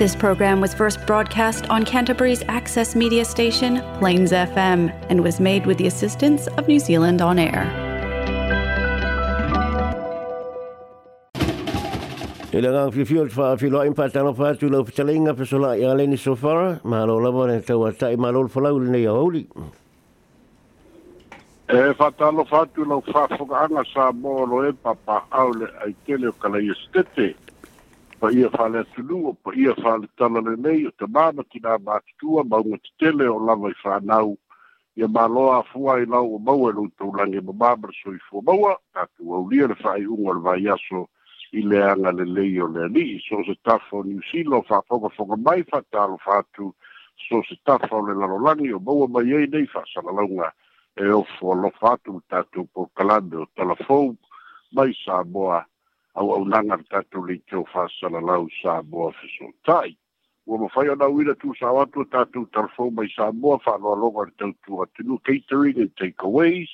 This program was first broadcast on Canterbury's access media station, Plains FM, and was made with the assistance of New Zealand On Air. tano tū lau sola i aleni lava ne tau atai E lau anga sā e papa au le estete. paia fale atulu o paia fale talale nei o tamāna tinā matutua maua tetele o lava i fanau ia māloa afua i lau o maua e loutou lagi mamā ma le soifua maua tatou aulia le faaiʻuga o le vaiaso i le aga lelei o le ali'i so se tafa o niusila o faafogafoga mai faatalofa atu so se tafa o le lalolagi o maua mai ai nei faasalalauga e ofo alofa atu le tatou pokalame o talafou mai sa moa auaunaga le tatou leitio fa'asalalau samoa fesolatai ua mafai ona uina tusao atu e tatou talafou mai samoa fa'aloaloga le tautua atunuu catering and takeaways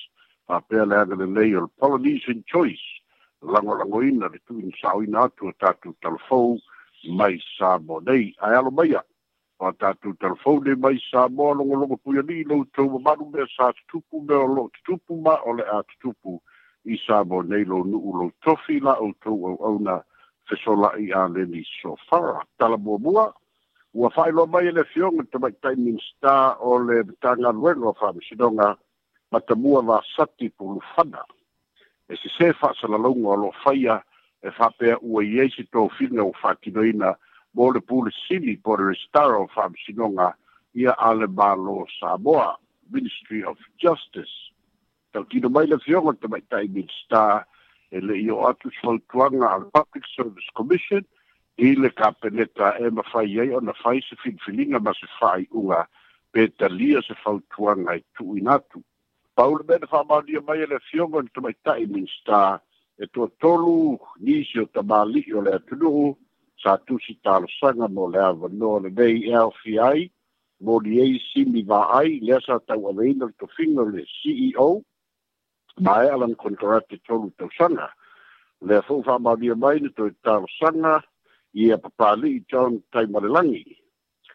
faapea le aga lelei o polynesian choice lagolagoina le tuinasaoina atu e tatou talafou mai samoa nei aealo maia o tatou telefou nei mai samoa logologo puialii loutou mamalu mea sa tutupu mea o tupu ma o le a tutupu i sa mo nei lo nu'u lou tofi la outou auauna fesola'i aleni sofara talamuamua ua fa'ailoa mai e le fioga tamai prime minista o le tagaluega o fa'amasinoga ma tamua lasati pulufana e sesē fa'asalalauga o lo'o faia e fa'apea ua i ai sitofiga ua fa'atinoina mo le pulesili po le restara o fa'amasinoga ia a le mālo samoa ministry of justice tau tino mai le Fiona te mai tai min sta e le io atu tuanga al Public Service Commission i le kapeneta e ma fai ai ona fai se finfilinga ma se fai unga lia se fautuanga i tu inatu. Paula mena whamaunia mai le Fiona te mai tai min sta e tua tolu nisi o tamali o le atunuu sa tusi talosaga mo le avanoa lenei e aofi ai mo liei simi va'ai lea sa tau'aveina le tofiga o le ceo ma alan kontrati tolu tau sanga. Le a fau wha mawia mai ni tau tau sanga i a papali i tion tai marilangi.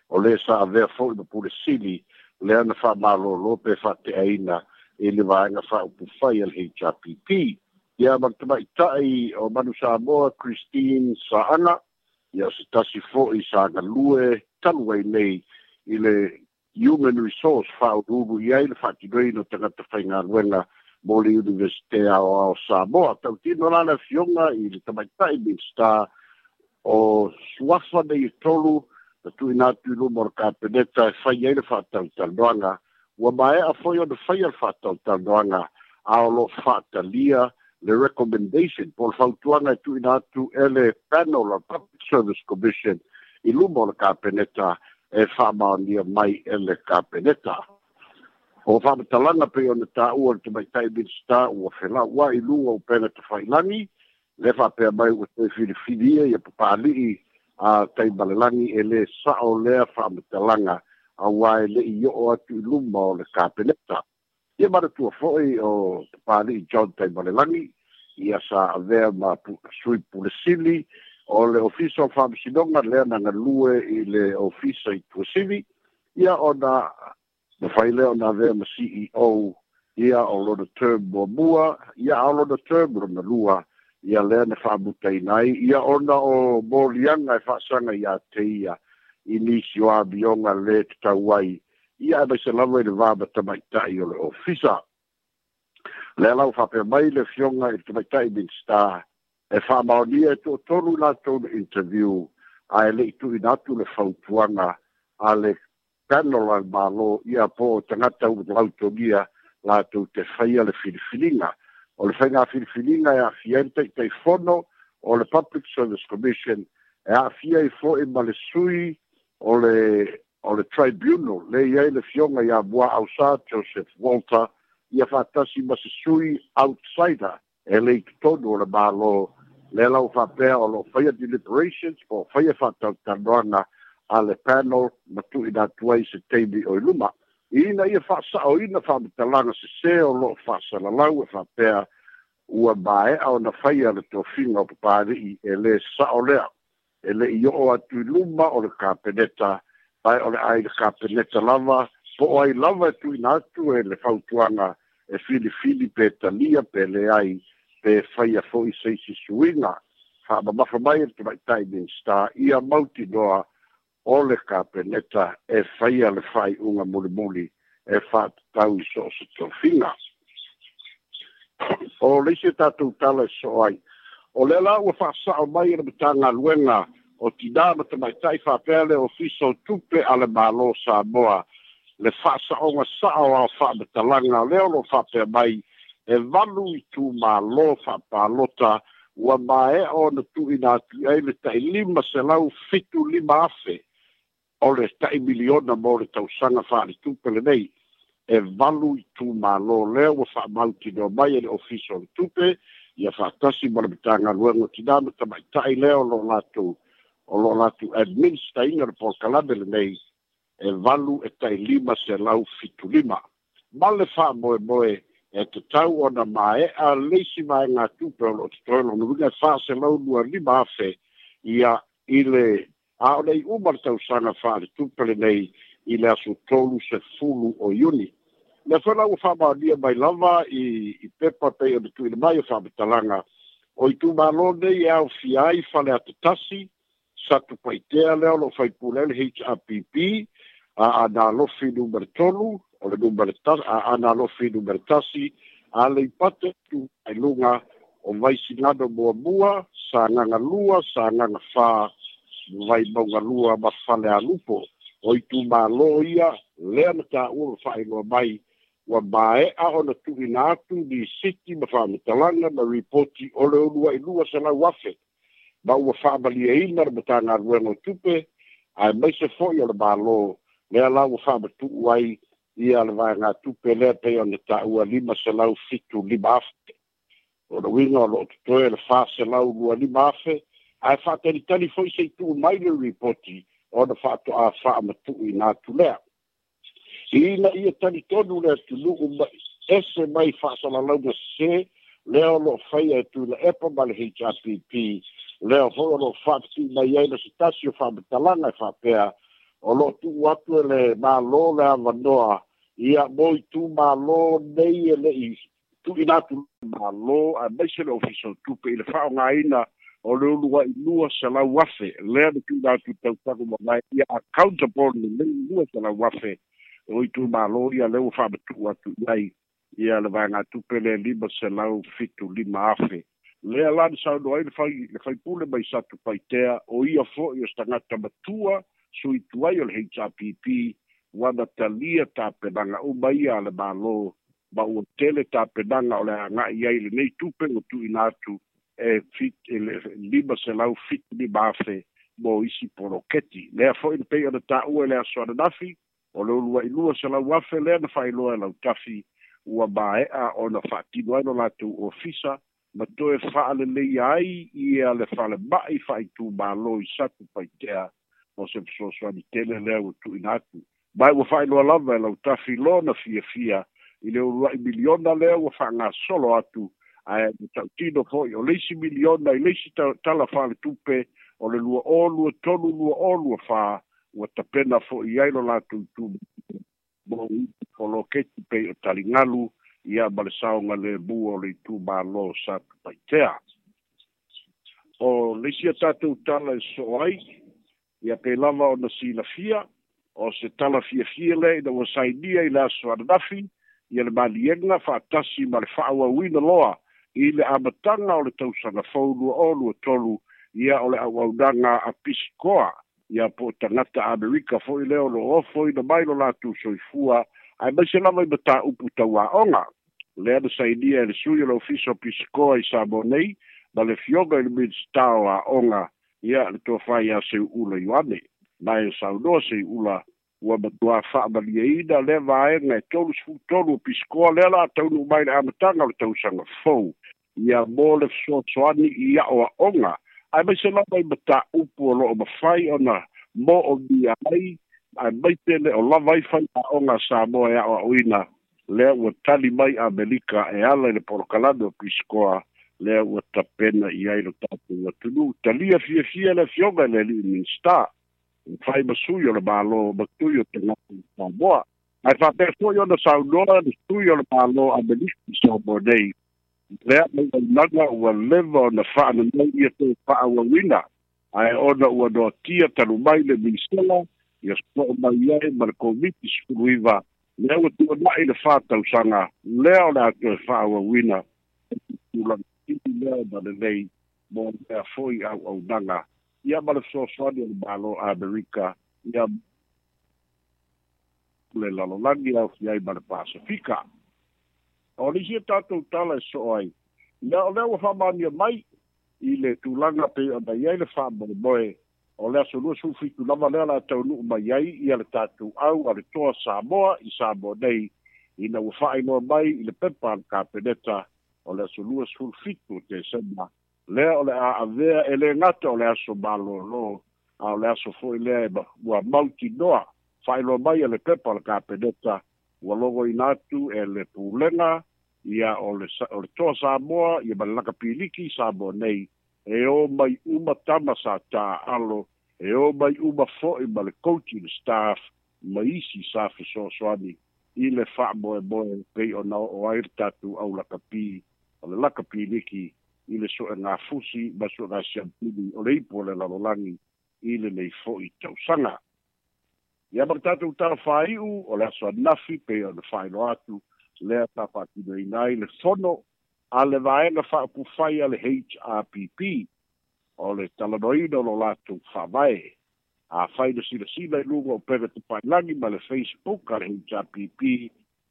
O le sa a vea fau i mapule sili le ana wha malo lope wha te aina e le waenga wha upu fai al HRPP. Ia magtama i tai o Manu Samoa, Christine Sahana, ia se tasi fo i sa ngalue taluai nei i le Human Resource wha o dubu iai le wha tigoi no tangata whainga luenga mo le universite ao ao Samoa tautino lana fioga i le tamaitai minista o suafa nei tolu na e tuina atu i luma e e o le kapeneta e fai ai le fa'atautalanoaga ua mae'a foi ona faia le fa'atautalanoaga a o lo fa'atalia le recommendation po le fautuaga e tu atu e le panel or public service commission ilu luma o le kapeneta e fa'amaonia mai e le kapeneta o fa'amatalaga pei ona tā'ua sta tamaita'i milisi la wa ai luga o fai tafailagi le fa'apea mai ua toe filifili e, ia ia papali'i a taimalalagi e sa o lea fa'amatalaga auā e le'i o'o atu i luma o le kapeleta ia manatua fo'i o papali'i john taimalalagi ia sa avea ma sui sili o le ofisa o fa'amasinoga lea na galue i le ofisa i sili ia ona Ma fai leo na vea ma CEO ia o lona term mua mua, ia o lona term lona lua, ia lea ne whamutai nai, ia ona o morianga e whasanga ia te ia, i nisi o abionga le te tauai, ia e maise lawa i le vāma tamaitai o le ofisa. Le lau whape mai le fionga i tamaitai minsta, e whamaonia e tō tonu nātou interview, a e le itu i nātou le whautuanga, a le tano la malo ia po o tagata ugalautogia latou te faia le filifiliga o le faiga filifiliga e a'afia o le public service commission e a'afia i fo'i ma le sui o le o le tribunal le iai le iā joseph walter ia fa'atasi ma sui outsider e le itotonu o le mālō le lau o faia deliberations po o faia a le panel ma tu ina tua i se teibi o iluma. Ina ia whasa o ina whamitalanga se se o lo whasa la lau e whapea ua mae au na whaia le tō whinga o papare i e sa o lea. E i o atu iluma o le kāpeneta, pai o le ai le kāpeneta lava, po o ai lava e tu ina atu e le whautuanga e fili fili pe talia pe le ai pe whaia fo i ma suinga. Whamamafamai e tu mai tai ni sta ia mauti noa, o le kapeneta e fai le fai unga mulimuli e fat tau i so se tofinga. O le se tatu tala so ai. O le la ua fasa o mai e le mitanga luenga o ti dama te mai tai fapele o fiso tupe ale malo sa moa le sa o nga sa o au fa mitalanga le o lo fape mai e valu i tu malo fa palota ua mae o na tu ina ti ai le tai lima se lau fitu lima afe. o le ta'i miliona mo le tausaga e valu i tumālō lea ua fa'amautinoa mai e le ofisa o le tupe ia fa'atasi ma le matagaluega o tinā ma lo latou o lo latou administaina le polokalame e valu e taʻilima fitu fitulima ma le fa'amoemoe e tatau ona mae'a leisi maegatūpe o lo'o totoe lonanuiga e fa'aselau lua lima afe ia ile. a o lei uma le tausaga faaletupa nei i le aso tolu sefulu o iuni le fela ua faamaulia mai lava i i pepa pei ona tuina mai o faamatalaga o i tumālō nei e aofia ai fale atatasi satu paitea lea o loo faipule le happ a analofi numere tolu o le numere tasi a analofi numere tasi a le ipate tuailuga o vaisigano muamua sagaga lua sagaga fā vai maunga lua ma fale a lupo, oi tu ma loia, lea na ta ua fai loa mai, wa mae a ona tu inatu di siti ma fai mitalanga ma ripoti ole o lua i lua sa lai wafe, ma ua fai mali e ina na mata ngā ruenga o tupe, ai mai se foi ala ma lo, lea la ua fai matu uai, ia ala vai ngā tupe lea pe ona ta ua lima sa lau fitu lima afe, ona winga o lo tutoe le fai sa lau lua lima afe, ae fa'atalitali fo'i se tu mai le reporti ripoti ona fa'ato'āfā matu'u i nā tulea ina ia talitonu le atulu'u ma ese mai fa'asalalauna se le o lo'o faia e tuila epa ma le hpp lea hoi o lo'o fa'apitu mai ai le se fa o fa e o lo tu atu e le mālō le avanoa ia moi i tu mālō nei le e tu tu'inā tu mālō ae maise le ofiso tupe i le fa'aogāina o le ulu wai lua se la wafe lea de tu da tu tau tago ma mai ia accountable ni le lua se la wafe o i tu malo ia le ufa betu watu nai ia le vanga tu pele lima se la fitu lima afe lea la de saudo ai le fai le fai pule mai satu pai tea o ia fo ia stangata matua su i tuai o le HRPP wana talia ta penanga o ba ia le malo ma ua tele ta penanga o le anga ia ili nei tupe o tu inatu e fit e liba se lau fit ni bafe mo isi poroketi le a foin pe ona ta u e le a so na nafi o le lua inu se lau wafe le na fai loa e lau tafi ua ba e a ona fa ti no ona la tu ofisa ma to e fa ale le ai i e ale fa le ba i fai tu ba lo i sa tu pai te a mo se so so ni tele le u tu inatu ba u fai loa lava lau tafi lo na fia fia i le ua i miliona le u fa nga solo atu ae le taʻutino hoʻi o leisi miliona i leisi talafale tupe o le lua o lua tolu lua o lua fā ua tapena foʻi ai lo latou tumu mo poloketi pei o taligalu ia ma le saoga o le itumālō sa o leisia tatou tala e so'o ai ia pe lava ona fia o se tala fia lea ina ua sainia i le aso ananafi ia le maliega fa'atasi ma le loa i le amatanga o le tausanga fōlu o lu tolu ia o le awaudanga a piskoa ia po tangata Amerika fo i leo lo o fo i na mailo la tu soifua ai mai se lama i mata upu tau a onga e le ana sa idia le sui o ofiso piskoa i Samonei ma le fioga i le minstao a onga ia le tofai a se ula iwane na e saunoa se ula iwane ua matua fa'amaliaina le vaega e tolu sefutolu piskoa lea la taunu'u mai le amataga o le tausaga fou ia mo le fesoasoani i a'o a'oga ae mai selama i mataupu o lo'o mafai ona mo o mia ai ae mai pele o lava ai fai a'oga sa mo e a'o a'oina lea ua tali mai amelika e ala i le polokalame o piskoa lea ua tapena i ai lo tatou atunu talia fiafia le afioga e le li'i minstar fai masui o le mālō matui o te lapu samoa ae fa'apea fo'i ona saunoa le sui o le mālō amelisi samoa nei lea mai aulaga ua leva ona fa'ananai ia te fa'auauina ae ona ua noatia talu mai le minisela ia so'o mai ai ma le komiti sefuluiva lea ua tuana'i le fatausaga lea o le atoe fa'auauina tulagatili lea ma lelei mo lea fo'i au'aunaga ia uh, ma le fesoasoani o le malo amerika ia le lalolagi aufi ai ma le pasifika o nisi e tatou tala e so'o ai ia o lea ua mai i le tulaga pe ona iai le fa'amoemoe o le asolua sufitu lava lea la taunu'u mai ai ia le tatou au a le toa samoa i samoa nei ina ua fa'ainoa mai i le pepa a le kapeneta o le asolua sufitu desema lea o le a'avea e lē gata o le aso malōlō no, a o le aso fo'i lea e ua mautinoa fa'ailoa mai e le pepa o le kapeneta ua logoina atu e le pulega ia o le o le toa samoa ia ma le laka piliki samoa nei e o mai uma tama sa tā'alo e o mai uma fo'i ma le coaching staff ma isi sa fesoasoani i le fa'amoemoe pei ona o'ai le tatou aulakapī o le laka piliki i le so e ngā fusi, ma so e ngā siampini, o le ipo le lalolangi, i le nei fo i tau sanga. I a maktata u tau whai u, o le aso anafi, pe o le whai atu, le a tapa ki nei nai, le sono, a le vaenga wha apu whai a le HRPP, o le talanoina o lo lato whavae, a whai na sila sila i lunga o pere te pailangi, ma le Facebook a le HRPP,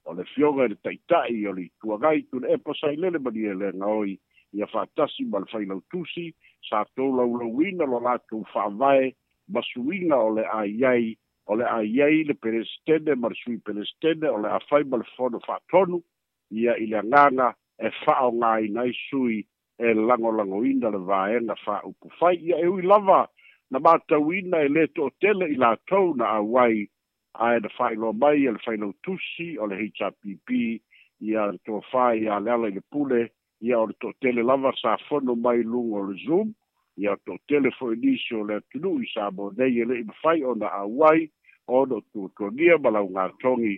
o le fionga i le taitai, o le tuagai, tu le eposai lele mani e le ngaoi, ia fa'atasi ma le failau tusi sa tou laulauina lo latou fa'avae ma suiga o le aiai o le aiai le pelestene ma le sui pelestene o le afai ma le fono fa'atonu ia i le agaga e fa'aogāina ai sui e lagolagoina le vaega fa'aupu fai ia e ui lava na matauina e lē to'otele i latou na auai ae na fa'ailoa mai e le failau tusi o le hpp ia tofā ia le ala i le pule ia o le toʻatele lava sa fono mai luga o le zoom ia toʻatele foʻi nisi o le atunuu i sa monei e leʻi mafai ona auai ona o tuatuagia ma laugatogi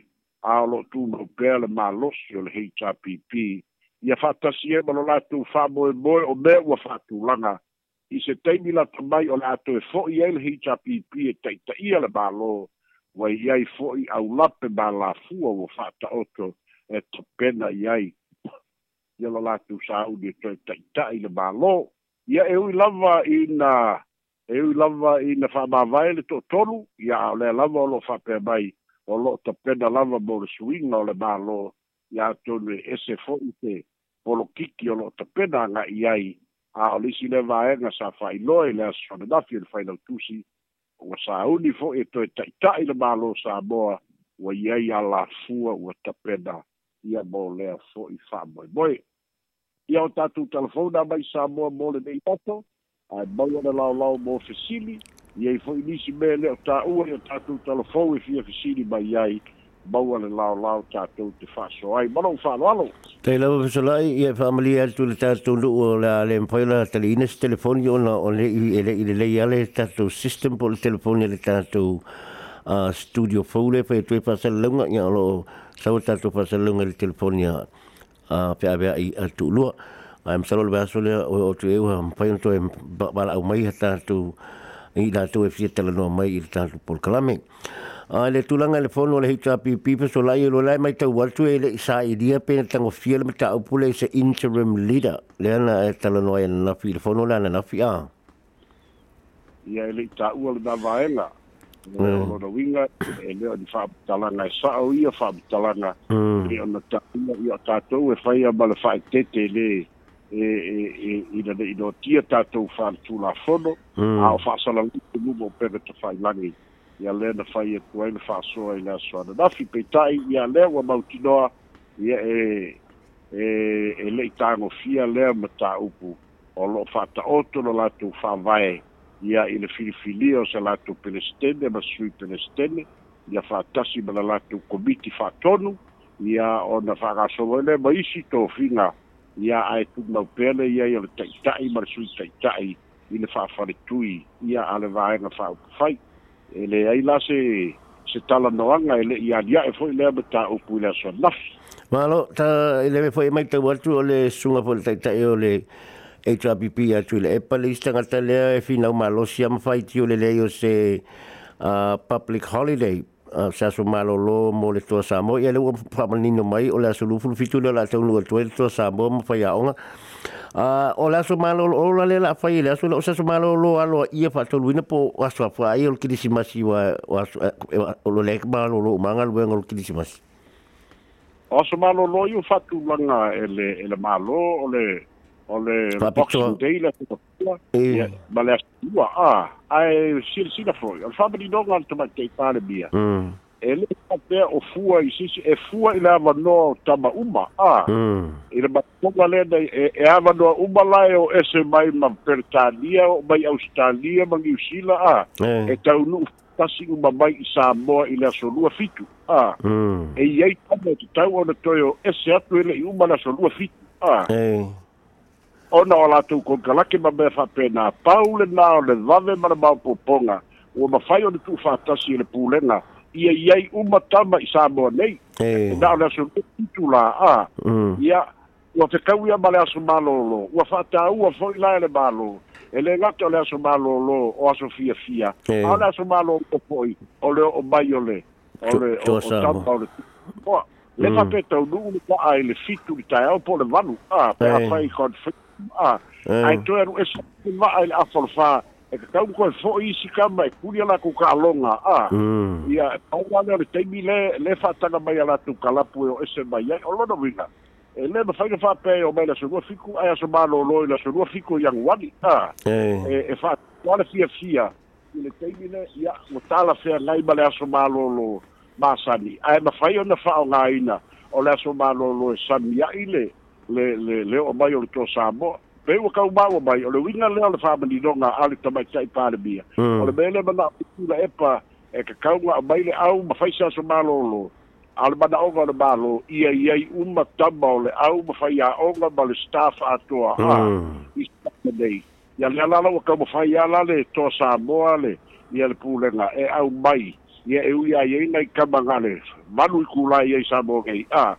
a o loo tumau pea le malosi o le hpp ia faatasi e ma lo latou faamoemoe o mea ua faatulaga i se taimi lata mai o le atoe foʻi ai le hpp e taʻitaʻia le malō ua i ai foʻi aulape malafua ua faataoto e topena i ai ia la latou sauni e toe taʻitaʻi le mālō ia e ui lava ina e ui lava ina fa'amāvae le to'atolu ia a o lea lava o lo'o fa'apea mai o lo'o tapena lava mo le suiga o le mālō ia atonu e ese fo'i te polokiki o lo'o tapena aga'i ai a o lisi le vaega sa fa'ailoa i le asosonanafi le failau tusi ua sauni fo'i e toe taʻitaʻi le mālō samoa ua iai a lafua ua tapena ia mo lea fo'i fa'amoemoe ia o tatou telefona mai samoa mo lenei oto ae mau ona laolao mo fesili ia i foi nisi mea lea o taua ia tatou telefou e fia fesili mai ai mau ona laolao tatou te faaso ai malou faaloalo teilava fesolai ia e faamalia atu le tatou nuu o le ale mafai la taliina se telefoni ona o lei e leʻi lelei ale tatou system po le telefoni le tatou a studio foule fai e, e tui pasalunga ya lo sau tatu pasalunga di telefonia a pe a bea i atu lua. A e msalo lua aso lea o tu eu ha mpai nato e bala au mai ha tātu i lātu e fia tala noa mai i tātu polkalame. A le tulanga le fono le hita api pipa so lai e lo lai mai tau watu e le sa i dia pe na tango fia le mta upule se interim leader. Le ana e tala noa e nafi le fono le ana nafi a. Ia e le tau ala na vaenga le o na winga e le o di fa talanga sa e o ia fa talanga e mm. o na ta ia ia ta to e fa ia ba le fa te te le e e e i na i do tia ta to fa tu la fono mm. a o fa sa la lu mo pe to fa lani ia e le na fa ia ko ia fa so ia na so na fi pe tai ia le o ma u tinoa ia e e e le ta ngo fia le ma ta upu o lo fa ta o to la tu fa vai ia i le filifilia o se latou pelestene ma sui pelestene ia faatasi ma le latou komiti faatonu ia ona faagasoa i le ma isi tofiga ia ae tumau pea le ia ia le taʻitaʻi ma le sui taʻitaʻi i le faafaletui ia a le vaega faaupufai ele ai la se se talanoaga e leʻi aliaʻe foʻi lea ma tāupu i le aso nafi malo ta ele leme foʻi mai tau atu o le suga po le o le e tu a atu le epa le istangata tele e finau malosi ama fai le lei ya, se ah, public holiday uh, sa lo lo mo le toa Samoa ya, ia le ua um, whamanino mai o le luful lufulu fitu le la taunu atuai le toa Samoa ma whai a uh, o le aso lo lo le la fai le aso le o sa lo alo ia whatoluina po o aso apua ai o le kirisimasi wa eh, o lo lek le lo malolo umanga luenga o le kirisimasi o lo lo i o ele ele malo o e le e ole box deila ko ko ya bala wa a ai sil sil da foi al fabri do ngal to bakke pale bia ele pate o fua i sisi e fua ila va no tama uma a ah. ile hmm. ba ko le da e, e ava no uma lai o ese mai ma o mai australia ma new sila a ah. eh. e tau nu tasi uma mai i Samoa i le fitu a ah. hmm. e iai tama tu tau ona toi o ese atu ele i uma le fitu a eh. ona o latou kolkalake ma mea faapena pau lenā o le wawe ma le maopoopoga ua mafai o le tuufaatasi i le pulega ia iai uma tama i samoa nei na o le aso titu lāā mm. ia ua fekau ia ma le aso mālōlō ua faatāua fo'i lae le mālō e le gata o le aso mālōlō o aso fiafia ao le aso mālōlō po'i o le o'o mai o le o le o tama o le le faapetaunu'u mm. le ta'a i le fitu i tae ao po le walu a pe afai conflict ma'a ah, ah. ai to ru es ma'a le afol fa e ka tau koe fo isi kama e kuri ala ku ka alonga ah. mm. a ia tau wale le teimi le le fatanga mai ala tu kalapu e o ese mai ai eh, o no winga e le ma fa pe o mai la sunua fiku ai aso malo loi la sunua fiku yang wani a eh. e e wha wale fia fia i le teimi le ia o tala fea ngai ma le aso malo lo masani ai ma whai ona whaonga ina o le aso malo lo e sami ai le le le le o mai o le to samo pe o kau mau mai o le winga lea le whamaninoga a le tamaitai palemia mm. o le mea le la epa e ka kakauga amai le au ma faisa so malōlō al ba da o le mālō ia iai uma tamba o le au ma fai aʻoga ma le staff atoa mm. a i nei ia o la laua kaumafai a la le toa ale le ia le pulega e au mai ia e uia ai ai nai kamagale manu i kulai ai samoagai a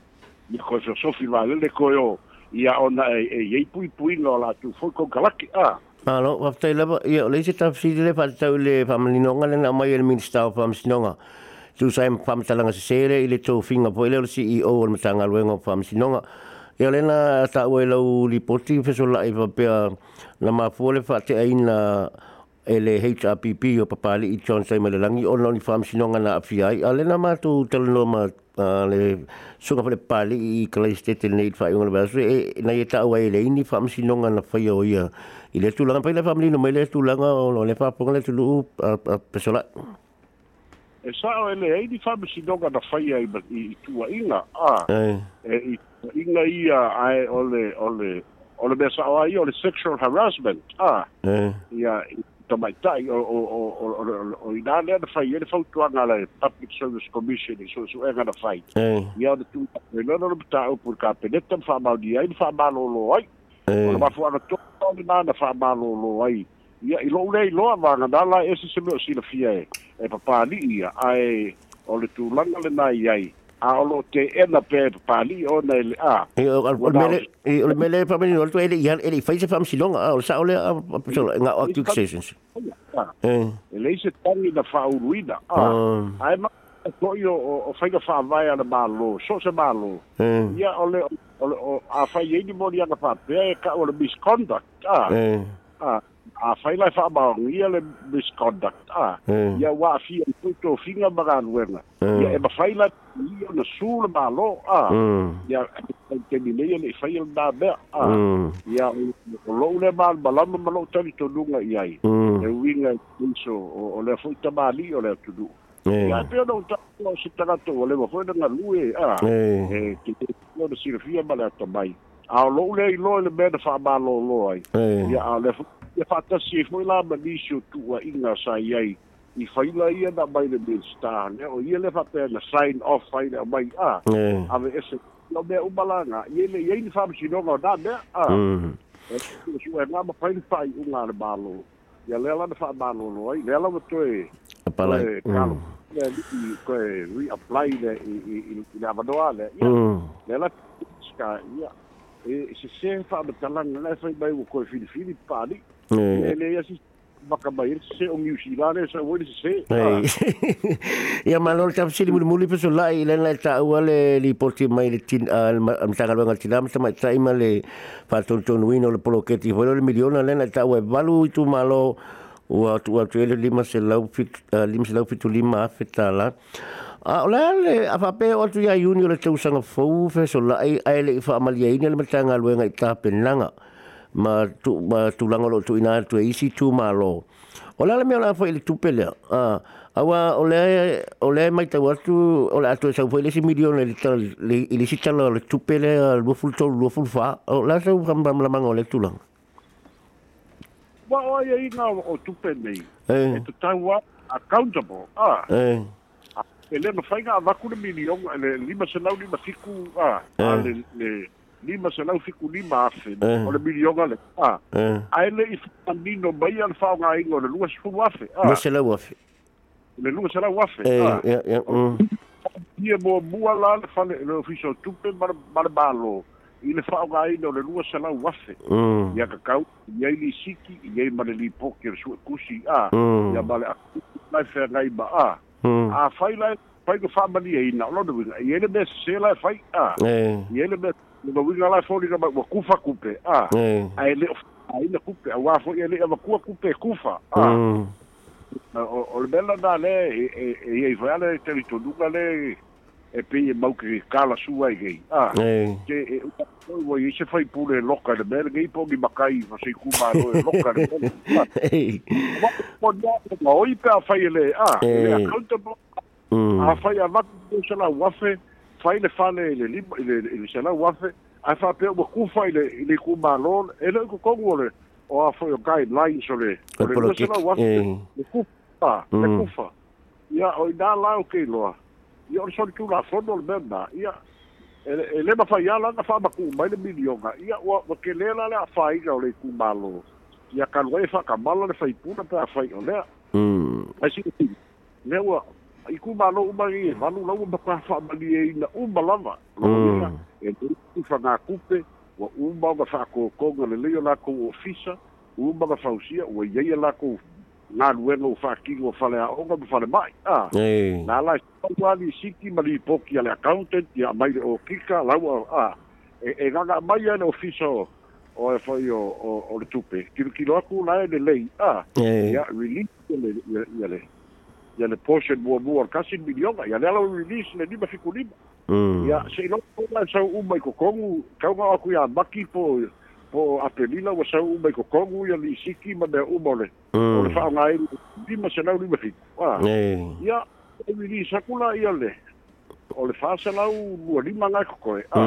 ni ko so so fi vale le ko yo ia on e e ye pui pui no la tu fo ko galaki a alo va te le ye le se ta fi le fa ta le fa mali no ngale na mai el minsta o fa mali no nga tu sai fa mali langa se sere ile to finga po ele si i e o o mata nga lo nga fa mali no nga ia le na ta o le li poti fe so la i va pe na ma fo le fa te ai na e le HRPP o papali i John Say Malelangi o noni wha amsinonga na afiai. A lena mātou telono ma le sunga pale pali i Kalei State le neit whaiunga le basu e na i e tau ai le ini wha amsinonga na whai o ia. I le tūlanga pai le wha amlino mai le tūlanga o no le whaponga le tūlu u pesola. E sa o e le ini e wha amsinonga na whai ai i tua inga a e i tua inga ia ai ole ole ole besa o ai ole sexual harassment a ia i tamaitai o o o o o ina le na fai ele fau tuanga la public service commission i so so e na fai ia de tu e no no ta o por ka peleta fa mal dia i fa mal lo ai o ma fu ana to to na na fa mal lo ai ia i lo le lo va na dala ese se me o sila fia e e papa ni ia ai o le tu langa le nai ai a olo te ena pe pali ona ele a e o mele e o mele pa meni olo ele ia ele fai se fam silonga o sa ole a so nga o tu sessions eh. e ele se tangi na fa uruida a ai ah. e ma to yo o fai ga fa vai ana ba lo so se ba lo eh. ia ole o a fai ye ni mo ni ana pa pe ka o misconduct a eh. a a fai lai fa baong ia le misconduct a hmm. ia wa fi e puto finga baga nuenga hmm. ia e ba fai lai ia na sura ba lo a hmm. ia e te ni meia le fai el da bea a ia o lo le ba al balama ma lo tali to lunga ia i e winga inso o le fai ta ba li o le to du ia pe o no ta o si ta gato o le ba fai na lue a e te te o le sirfia ba le ato mai a lo le i lo le bea da fa ba lo lo ai ia a le fai ia faatasi foi la manisi o tu'ua'iga sa iai i faila ia na mai le minista ne o ia le faapea na sign off ai le amai a ave ese o mea umalaga ia le iai ni faamasinoga o na mea a su'ega mafai le fa'ai'uga le mālō ia lea lana fa'amālōlo ai lea lava toe palai kalo le li'i koe reapply le i le avanoa lea ia mm. lea la ska ia e sesē fa'amatalaga lea fai mai ua koe filifili pa'ali'i Eh. ia um eh. ah. malo e le tafasili mulimuli peso lai i lana e taua le lipoti mai le tagaluaga tina matamaitaʻi ma le faatonutonuina o le poloketi foi lo le miliona lena e taua e valu i tumalo ua tuuatu ele lima selau fitulima afe tala a o lea le afaapea o atu iā iuni o le tausaga fou fesolaʻi ae leʻi faamaliaina le matagaluega i tapenaga ma tu ma tu lango lo tu ina tu e isi tu ma lo ola le mela fo ile tu pele a uh, awa ole ole mai ta watu ole atu e sa fo ile si milion ile ta le ile si tala le tu pele al bu ful to lu ful fa o la sa bam bam la mango le tu lang wa o ye ina o tu pele e, e tu ta wa accountable a e ele no fa ga va ku le milion le lima se lau lima fiku a le le lima fiku lima afe eh. o ah. eh. le milioga le a ae leʻi faanino mai a le faaogāiga o le lua sefulu afe lua salau afe le lua salau afe ia muamua la le fale le ofiso tupe ma le mālō i le faaogāina o le lua lau afe ia kakau iai siki ia ma le lipoki o le kusi ah. mm. a ia a le aku lae ngai ma a ah. mm. a fai lai fai ko faamaliaina e o lona uiga iai ele me se lai fai eh. a iai le mea mauiga la foli na wa kufa kupe ah, é. a ai le ai le kupe wa fo ia le kua kupe kufa ah. hum. a o le mela na le e e e vai le teritonuga le e pei mau ke kala sua i gei a ah. é. ke o i se fai pule loka le mele gei po ki makai fa se ku ma lo loka le mele o o i pe a fai le a e accountable hum. a fai a vatu se la wafe faile fale i le lima i le i le salau afe ae faapea ua kufa i le ku malon e le ku o le o afoi o guidelines sole le le lua salau afe le pa le ku fa ya o da la o ke lo ya o ku le solikulafono o le ba na ia e le fa ba ku mai le milioga ia ua ke le la le afaaiga o le ku malo ya ka lo e fa ka malo le fa faipuna pe afai o le mm ai siʻi le wa i ku ma no ma ni ma no no ba pa fa ma ni e na u ma la va e tu ti fa na ku pe wa u ma ba fa ko ko ga le yo la ko ofisa u ma ba fa u sia wa ye ye la ko na lu e no fa ki go fa le a o ga ba fa le mai a na la ko wa di si ki ma li po ki ale accountant ya mai o ki ka la wa a e e ga ga mai ye no ofisa o e foi o o o le tupe ki ki lo aku na le lei a ya release ya le ya le ia le pose muamua lekasi le milioga ia le ala ua release le lima fikulima ia seʻiloga ua sau uma i kokogu tauga aku iā maki po po apelila ua sau uma i kokogu ia liisiki ma mea uma ole o le fa'aogāilu lima senau lima fiku a ia e release aku la ia le o le fa'asalau lua lima gae kokoe a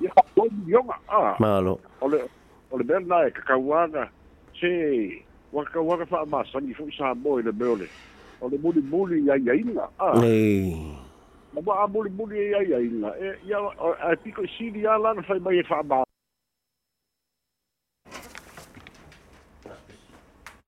ia o milioga a malo o le o le mea lana e kakauaga se ua kakauaga fa'amasagi fo'i sa mo i le mea o le o le muli muli ia iaina a ma ua muli muli e ia iaina e ia e piko sili a lana fai mai e fa'amā